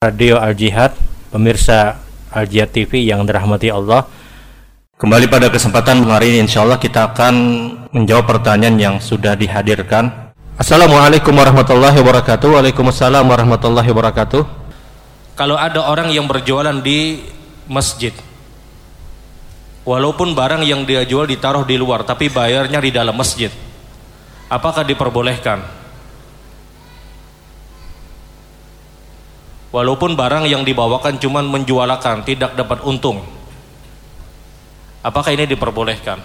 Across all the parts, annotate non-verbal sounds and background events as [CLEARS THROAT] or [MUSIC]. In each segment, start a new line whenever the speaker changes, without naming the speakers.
Radio Al Jihad, pemirsa Al Jihad TV yang dirahmati Allah. Kembali pada kesempatan hari ini insya Allah kita akan menjawab pertanyaan yang sudah dihadirkan. Assalamualaikum warahmatullahi wabarakatuh. Waalaikumsalam warahmatullahi wabarakatuh. Kalau ada orang yang berjualan di masjid, walaupun barang yang dia jual ditaruh di luar, tapi bayarnya di dalam masjid, apakah diperbolehkan? Walaupun barang yang dibawakan cuma menjualakan, tidak dapat untung. Apakah ini diperbolehkan?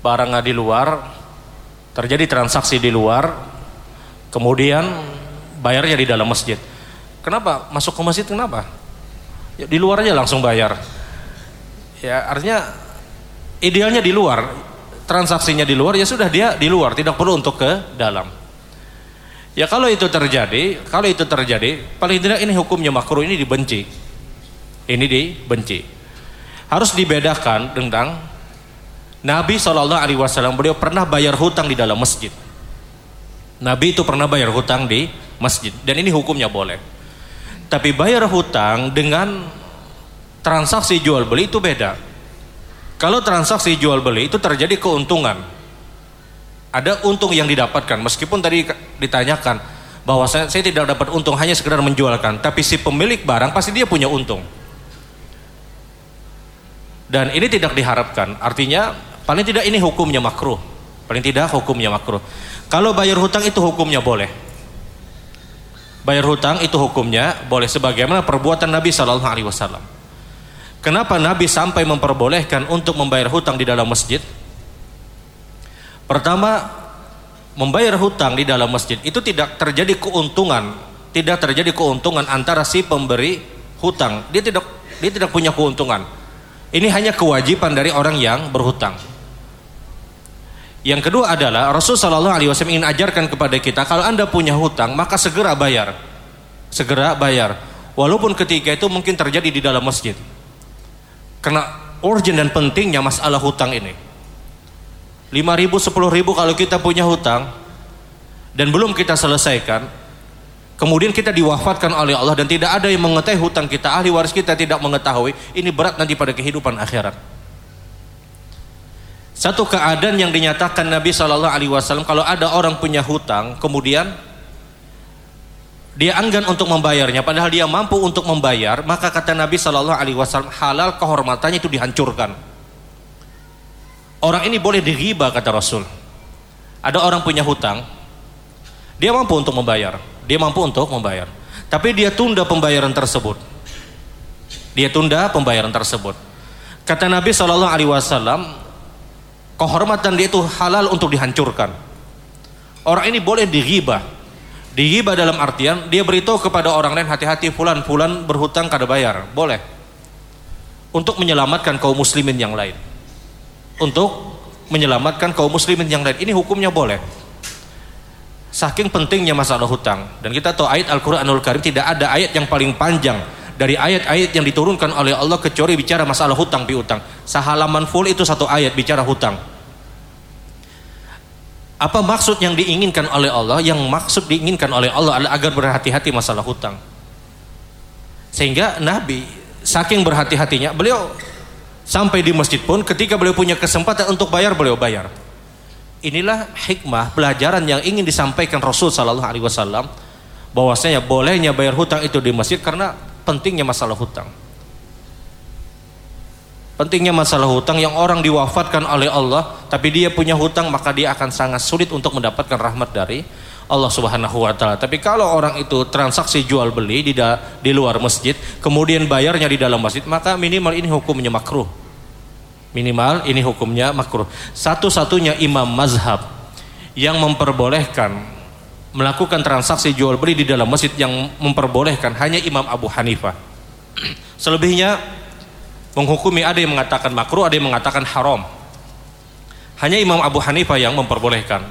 Barang di luar, terjadi transaksi di luar, kemudian bayarnya di dalam masjid. Kenapa? Masuk ke masjid kenapa? Ya, di luar aja langsung bayar. Ya artinya idealnya di luar, transaksinya di luar ya sudah dia di luar, tidak perlu untuk ke dalam. Ya kalau itu terjadi, kalau itu terjadi, paling tidak ini hukumnya makruh ini dibenci. Ini dibenci. Harus dibedakan tentang Nabi Shallallahu Alaihi Wasallam beliau pernah bayar hutang di dalam masjid. Nabi itu pernah bayar hutang di masjid dan ini hukumnya boleh. Tapi bayar hutang dengan transaksi jual beli itu beda. Kalau transaksi jual beli itu terjadi keuntungan, ada untung yang didapatkan. Meskipun tadi ditanyakan bahwa saya, saya tidak dapat untung hanya sekedar menjualkan tapi si pemilik barang pasti dia punya untung. Dan ini tidak diharapkan. Artinya paling tidak ini hukumnya makruh. Paling tidak hukumnya makruh. Kalau bayar hutang itu hukumnya boleh. Bayar hutang itu hukumnya boleh sebagaimana perbuatan Nabi Shallallahu Alaihi Wasallam. Kenapa Nabi sampai memperbolehkan untuk membayar hutang di dalam masjid Pertama, membayar hutang di dalam masjid itu tidak terjadi keuntungan, tidak terjadi keuntungan antara si pemberi hutang. Dia tidak dia tidak punya keuntungan. Ini hanya kewajiban dari orang yang berhutang. Yang kedua adalah Rasul Shallallahu Alaihi Wasallam ingin ajarkan kepada kita kalau anda punya hutang maka segera bayar, segera bayar. Walaupun ketika itu mungkin terjadi di dalam masjid. Karena urgent dan pentingnya masalah hutang ini. 5 ribu, 10 ribu kalau kita punya hutang dan belum kita selesaikan kemudian kita diwafatkan oleh Allah dan tidak ada yang mengetahui hutang kita ahli waris kita tidak mengetahui ini berat nanti pada kehidupan akhirat. Satu keadaan yang dinyatakan Nabi Shallallahu Alaihi Wasallam kalau ada orang punya hutang kemudian dia enggan untuk membayarnya padahal dia mampu untuk membayar maka kata Nabi Shallallahu Alaihi Wasallam halal kehormatannya itu dihancurkan Orang ini boleh diriba kata Rasul. Ada orang punya hutang, dia mampu untuk membayar, dia mampu untuk membayar. Tapi dia tunda pembayaran tersebut. Dia tunda pembayaran tersebut. Kata Nabi Shallallahu Alaihi Wasallam, kehormatan dia itu halal untuk dihancurkan. Orang ini boleh diriba. Diriba dalam artian dia beritahu kepada orang lain hati-hati fulan fulan berhutang kada bayar. Boleh. Untuk menyelamatkan kaum muslimin yang lain untuk menyelamatkan kaum muslimin yang lain. Ini hukumnya boleh. Saking pentingnya masalah hutang dan kita tahu ayat Al-Qur'anul Karim tidak ada ayat yang paling panjang dari ayat-ayat yang diturunkan oleh Allah kecuali bicara masalah hutang piutang. Sehalaman full itu satu ayat bicara hutang. Apa maksud yang diinginkan oleh Allah? Yang maksud diinginkan oleh Allah adalah agar berhati-hati masalah hutang. Sehingga Nabi saking berhati-hatinya beliau Sampai di masjid pun ketika beliau punya kesempatan untuk bayar beliau bayar. Inilah hikmah pelajaran yang ingin disampaikan Rasul Sallallahu Alaihi Wasallam bahwasanya bolehnya bayar hutang itu di masjid karena pentingnya masalah hutang. Pentingnya masalah hutang yang orang diwafatkan oleh Allah tapi dia punya hutang maka dia akan sangat sulit untuk mendapatkan rahmat dari Allah Subhanahu wa taala. Tapi kalau orang itu transaksi jual beli di da, di luar masjid, kemudian bayarnya di dalam masjid, maka minimal ini hukumnya makruh. Minimal ini hukumnya makruh. Satu-satunya imam mazhab yang memperbolehkan melakukan transaksi jual beli di dalam masjid yang memperbolehkan hanya Imam Abu Hanifah. [CLEARS THROAT] Selebihnya menghukumi ada yang mengatakan makruh, ada yang mengatakan haram. Hanya Imam Abu Hanifah yang memperbolehkan.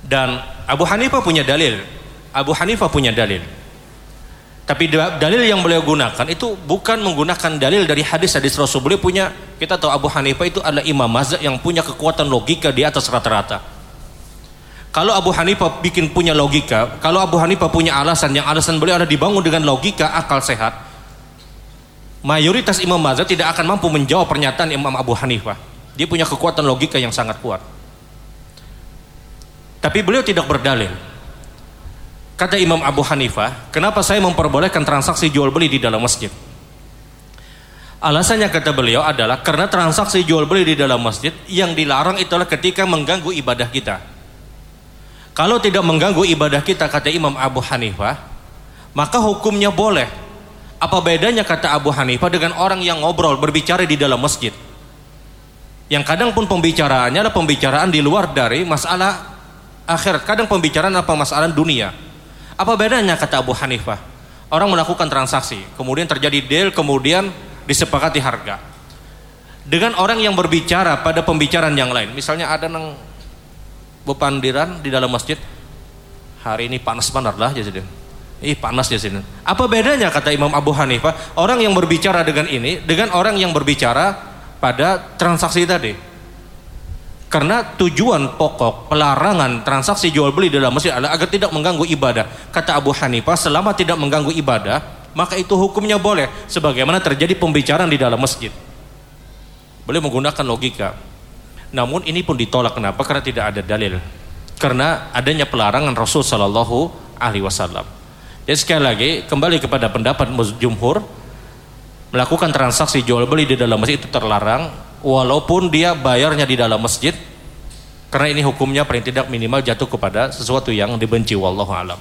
Dan Abu Hanifah punya dalil. Abu Hanifah punya dalil. Tapi dalil yang beliau gunakan itu bukan menggunakan dalil dari hadis-hadis Rasul. Beliau punya, kita tahu Abu Hanifah itu adalah imam mazhab yang punya kekuatan logika di atas rata-rata. Kalau Abu Hanifah bikin punya logika, kalau Abu Hanifah punya alasan yang alasan beliau ada dibangun dengan logika akal sehat, mayoritas imam mazhab tidak akan mampu menjawab pernyataan Imam Abu Hanifah. Dia punya kekuatan logika yang sangat kuat. Tapi beliau tidak berdalil. Kata Imam Abu Hanifah, kenapa saya memperbolehkan transaksi jual beli di dalam masjid? Alasannya kata beliau adalah karena transaksi jual beli di dalam masjid yang dilarang itulah ketika mengganggu ibadah kita. Kalau tidak mengganggu ibadah kita kata Imam Abu Hanifah, maka hukumnya boleh. Apa bedanya kata Abu Hanifah dengan orang yang ngobrol berbicara di dalam masjid? Yang kadang pun pembicaraannya adalah pembicaraan di luar dari masalah akhirat, kadang pembicaraan apa masalah dunia. Apa bedanya kata Abu Hanifah? Orang melakukan transaksi, kemudian terjadi deal, kemudian disepakati harga. Dengan orang yang berbicara pada pembicaraan yang lain, misalnya ada nang bepandiran di dalam masjid hari ini panas banget lah jadi ih panas di sini. Apa bedanya kata Imam Abu Hanifah orang yang berbicara dengan ini dengan orang yang berbicara pada transaksi tadi? Karena tujuan pokok pelarangan transaksi jual beli dalam masjid adalah agar tidak mengganggu ibadah. Kata Abu Hanifah selama tidak mengganggu ibadah maka itu hukumnya boleh sebagaimana terjadi pembicaraan di dalam masjid. Boleh menggunakan logika namun ini pun ditolak kenapa? Karena tidak ada dalil. Karena adanya pelarangan Rasul Shallallahu Alaihi Wasallam. Jadi sekali lagi kembali kepada pendapat jumhur melakukan transaksi jual beli di dalam masjid itu terlarang walaupun dia bayarnya di dalam masjid karena ini hukumnya paling tidak minimal jatuh kepada sesuatu yang dibenci wallahu alam.